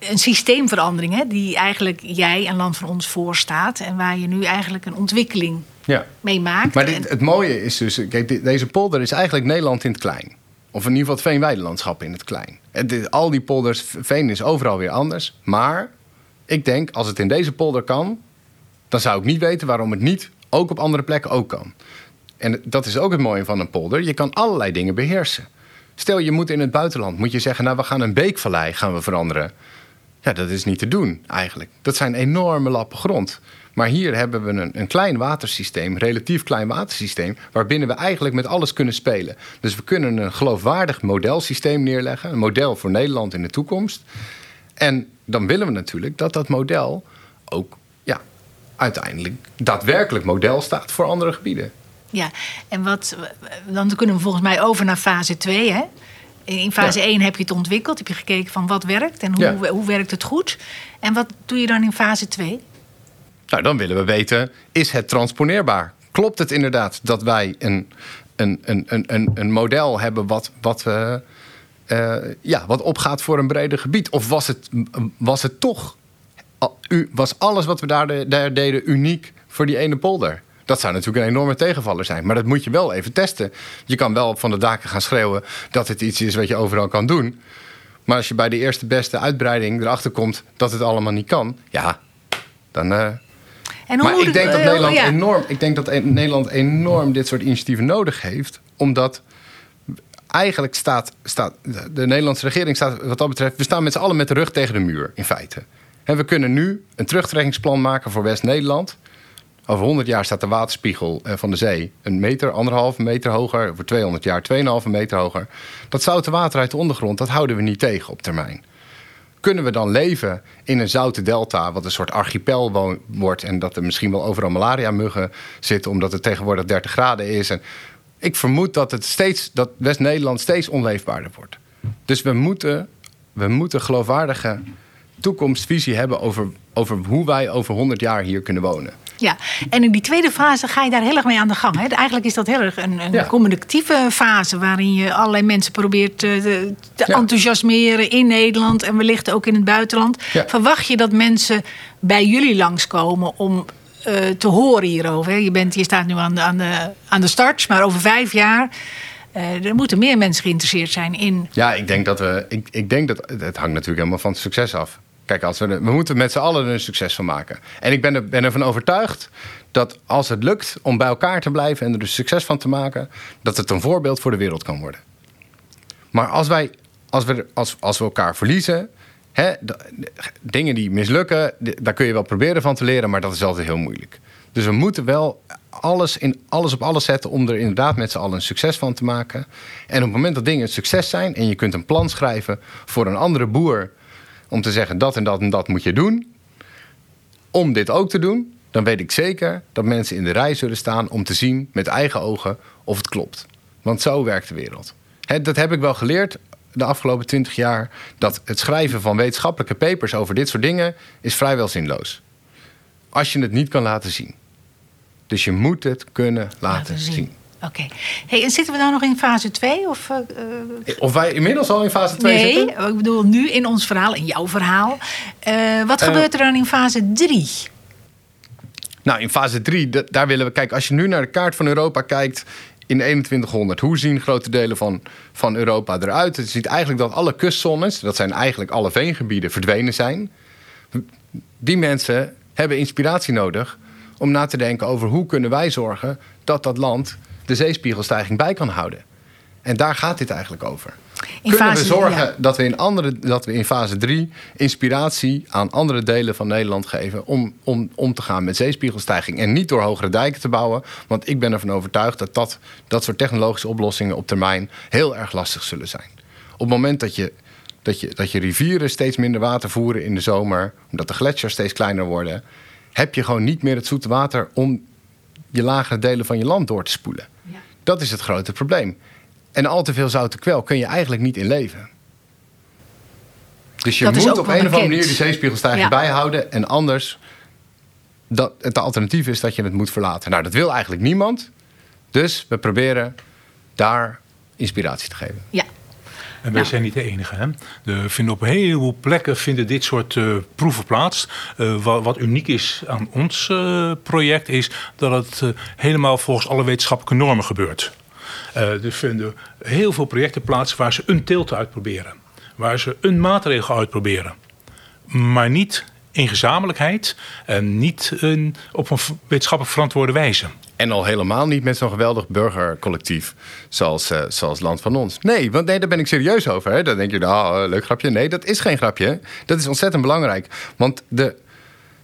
een systeemverandering hè, die eigenlijk jij en Land van Ons voorstaat. En waar je nu eigenlijk een ontwikkeling ja. mee maakt. Maar dit, het mooie is dus, kijk, deze polder is eigenlijk Nederland in het klein. Of in ieder geval het veenweidelandschap in het klein. Het, al die polders, veen is overal weer anders. Maar ik denk, als het in deze polder kan, dan zou ik niet weten waarom het niet ook op andere plekken ook kan. En dat is ook het mooie van een polder. Je kan allerlei dingen beheersen. Stel, je moet in het buitenland, moet je zeggen, nou, we gaan een beekvallei gaan we veranderen. Ja, dat is niet te doen eigenlijk. Dat zijn enorme lappen grond. Maar hier hebben we een, een klein watersysteem, relatief klein watersysteem, waarbinnen we eigenlijk met alles kunnen spelen. Dus we kunnen een geloofwaardig modelsysteem neerleggen, een model voor Nederland in de toekomst. En dan willen we natuurlijk dat dat model ook ja, uiteindelijk daadwerkelijk model staat voor andere gebieden. Ja, en wat, dan kunnen we volgens mij over naar fase 2. Hè? In fase 1 heb je het ontwikkeld, heb je gekeken van wat werkt en hoe, hoe werkt het goed. En wat doe je dan in fase 2? Nou, dan willen we weten, is het transponeerbaar? Klopt het inderdaad dat wij een, een, een, een, een model hebben wat, wat, uh, uh, ja, wat opgaat voor een breder gebied? Of was het, was het toch, was alles wat we daar, daar deden uniek voor die ene polder? Dat zou natuurlijk een enorme tegenvaller zijn. Maar dat moet je wel even testen. Je kan wel van de daken gaan schreeuwen dat het iets is wat je overal kan doen. Maar als je bij de eerste beste uitbreiding erachter komt dat het allemaal niet kan, ja, dan. Uh... En maar ik denk, dat uh, Nederland ja. enorm, ik denk dat Nederland enorm dit soort initiatieven nodig heeft, omdat eigenlijk staat, staat de Nederlandse regering staat wat dat betreft, we staan met z'n allen met de rug tegen de muur in feite. En we kunnen nu een terugtrekkingsplan maken voor West-Nederland. Over 100 jaar staat de waterspiegel eh, van de zee een meter, anderhalve meter hoger. Over 200 jaar 2,5 meter hoger. Dat zoute water uit de ondergrond, dat houden we niet tegen op termijn. Kunnen we dan leven in een zoute delta, wat een soort archipel wordt... en dat er misschien wel overal malaria-muggen zitten... omdat het tegenwoordig 30 graden is. En ik vermoed dat, het steeds, dat West-Nederland steeds onleefbaarder wordt. Dus we moeten, we moeten geloofwaardige toekomstvisie hebben... over, over hoe wij over 100 jaar hier kunnen wonen. Ja, en in die tweede fase ga je daar heel erg mee aan de gang. Hè? Eigenlijk is dat heel erg een, een communicatieve fase... waarin je allerlei mensen probeert te, te enthousiasmeren in Nederland... en wellicht ook in het buitenland. Verwacht je dat mensen bij jullie langskomen om uh, te horen hierover? Je, bent, je staat nu aan de, aan, de, aan de start, maar over vijf jaar... Uh, er moeten meer mensen geïnteresseerd zijn in. Ja, ik denk dat we. Ik, ik denk dat. Het hangt natuurlijk helemaal van het succes af. Als we, we moeten met z'n allen er een succes van maken. En ik ben, er, ervan overtuigd dat als het lukt om bij elkaar te blijven en er dus succes van te maken, dat het een voorbeeld voor de wereld kan worden. Maar als, wij, als, we, als, als we elkaar verliezen, hè, dingen die mislukken, daar kun je wel proberen van te leren, maar dat is altijd heel moeilijk. Dus we moeten wel alles, in, alles op alles zetten om er inderdaad met z'n allen een succes van te maken. En op het moment dat dingen een succes zijn en je kunt een plan schrijven voor een andere boer om te zeggen dat en dat en dat moet je doen. Om dit ook te doen, dan weet ik zeker dat mensen in de rij zullen staan om te zien met eigen ogen of het klopt. Want zo werkt de wereld. dat heb ik wel geleerd de afgelopen twintig jaar. Dat het schrijven van wetenschappelijke papers over dit soort dingen is vrijwel zinloos. Als je het niet kan laten zien. Dus je moet het kunnen laten, zien. Oké. Hey, en zitten we dan nog in fase 2? Of, uh, of wij inmiddels al in fase 2 nee, zitten? Nee, ik bedoel nu in ons verhaal, in jouw verhaal. Uh, wat uh, gebeurt er dan in fase 3? Nou, in fase 3, daar willen we... Kijk, als je nu naar de kaart van Europa kijkt in 2100... hoe zien grote delen van, van Europa eruit? Het ziet eigenlijk dat alle kustzones... dat zijn eigenlijk alle veengebieden, verdwenen zijn. Die mensen hebben inspiratie nodig om na te denken over hoe kunnen wij zorgen dat dat land de zeespiegelstijging bij kan houden. En daar gaat dit eigenlijk over. In Kunnen we zorgen dat, we in andere, dat we in fase 3 inspiratie aan andere delen van Nederland geven om, om, om te gaan met zeespiegelstijging. En niet door hogere dijken te bouwen. Want ik ben ervan overtuigd dat, dat dat soort technologische oplossingen op termijn heel erg lastig zullen zijn. Op het moment dat je, dat je, dat je rivieren steeds minder water voeren in de zomer, omdat de gletsjers steeds kleiner worden, heb je gewoon niet meer het zoete water om je lagere delen van je land door te spoelen. Ja. Dat is het grote probleem. En al te veel zoute kwel kun je eigenlijk niet in leven. Dus je moet op een of andere manier die zeespiegelstijging bijhouden. En anders, dat, het alternatief is dat je het moet verlaten. Nou, dat wil eigenlijk niemand. Dus we proberen daar inspiratie te geven. Ja, en wij zijn niet de enige. Hè? De, vinden op een heleboel plekken vinden dit soort uh, proeven plaats. Uh, wat, wat, uniek is aan ons uh, project is dat het helemaal volgens alle wetenschappelijke normen gebeurt. er vinden heel veel projecten plaats waar ze een teelt uitproberen. Waar ze een maatregel uitproberen. Maar niet in gezamenlijkheid en niet een, op een wetenschappelijk verantwoorde wijze. En al helemaal niet met zo'n geweldig burgercollectief zoals, uh, zoals Land van Ons. Nee, want nee, daar ben ik serieus over. Hè. Dan denk je, nou, leuk grapje. Nee, dat is geen grapje. Dat is ontzettend belangrijk. Want de,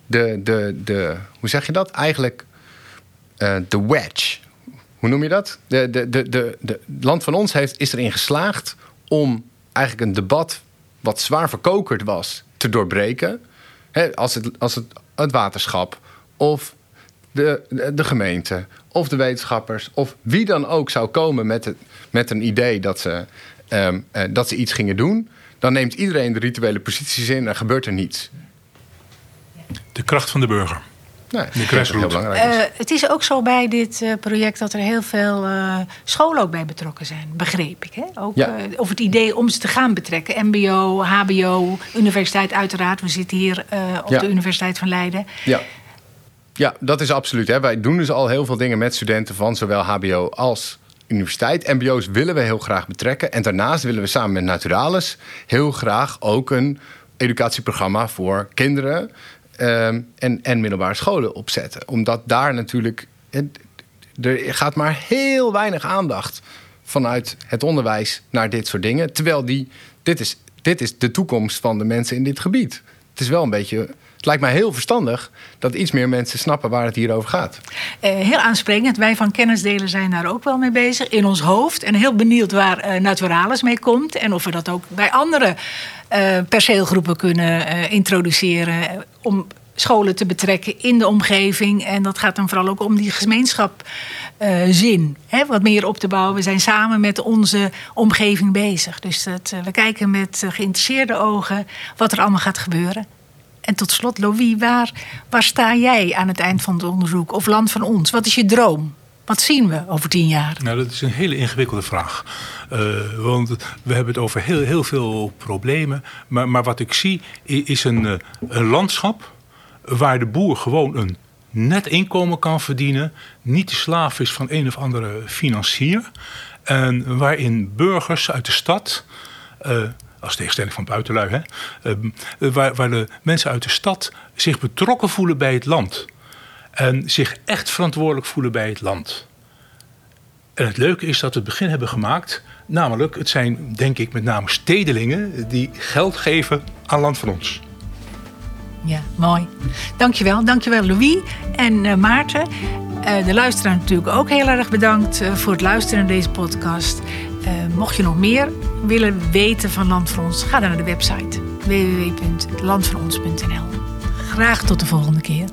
de, de, de, hoe zeg je dat? Eigenlijk uh, de wedge. Hoe noem je dat? De, de, de, de, de, land van ons heeft, is erin geslaagd om eigenlijk een debat wat zwaar verkokerd was te doorbreken. als het, als het, het waterschap of de, de, gemeente of de wetenschappers of wie dan ook zou komen met, het, met een idee dat ze, um, uh, dat ze iets gingen doen, dan neemt iedereen de rituele posities in en gebeurt er niets. De kracht van de burger. Nee, de heel belangrijk is. Uh, het is ook zo bij dit uh, project dat er heel veel uh, scholen ook bij betrokken zijn, begreep ik. Hè? Ook, ja. of het idee om ze te gaan betrekken. MBO, HBO, universiteit uiteraard. We zitten hier op ja. de Universiteit van Leiden. Ja. Ja, dat is absoluut. Hè. Wij doen dus al heel veel dingen met studenten van zowel HBO als universiteit. MBO's willen we heel graag betrekken. En daarnaast willen we samen met Naturalis heel graag ook een educatieprogramma voor kinderen um, en, en middelbare scholen opzetten. Omdat daar natuurlijk. Er gaat maar heel weinig aandacht vanuit het onderwijs naar dit soort dingen. Terwijl die, dit, is, dit is de toekomst van de mensen in dit gebied. Het is wel een beetje lijkt mij heel verstandig dat iets meer mensen snappen waar het hier over gaat. Uh, heel aansprekend. Wij van Kennisdelen zijn daar ook wel mee bezig. In ons hoofd. En heel benieuwd waar uh, Naturalis mee komt. En of we dat ook bij andere uh, perceelgroepen kunnen introduceren. Om scholen te betrekken in de omgeving. En dat gaat dan vooral ook om die gemeenschapzin. Wat meer op te bouwen. We zijn samen met onze omgeving bezig. Dus we kijken met geïnteresseerde ogen wat er allemaal gaat gebeuren. En tot slot, Louis, waar, waar sta jij aan het eind van het onderzoek? Of land van ons? Wat is je droom? Wat zien we over tien jaar? Nou, dat is een hele ingewikkelde vraag. Uh, want we hebben het over heel, heel veel problemen. Maar, maar wat ik zie is een, eh, een landschap waar de boer gewoon een net inkomen kan verdienen. Niet de slaaf is van een of andere financier. En waarin burgers uit de stad. Uh, als tegenstelling van buitenlui, hè, ehm, waar, waar de mensen uit de stad zich betrokken voelen bij het land. En zich echt verantwoordelijk voelen bij het land. En het leuke is dat we het begin hebben gemaakt. Namelijk, het zijn denk ik met name stedelingen die geld geven aan land van ons. Ja, mooi. Dankjewel. Dankjewel Louis en uh, Maarten. Uh, de luisteraar natuurlijk ook heel erg bedankt voor het luisteren naar deze podcast. Mocht je nog meer willen weten van Land voor Ons, ga dan naar de website www.landvanons.nl. Graag tot de volgende keer.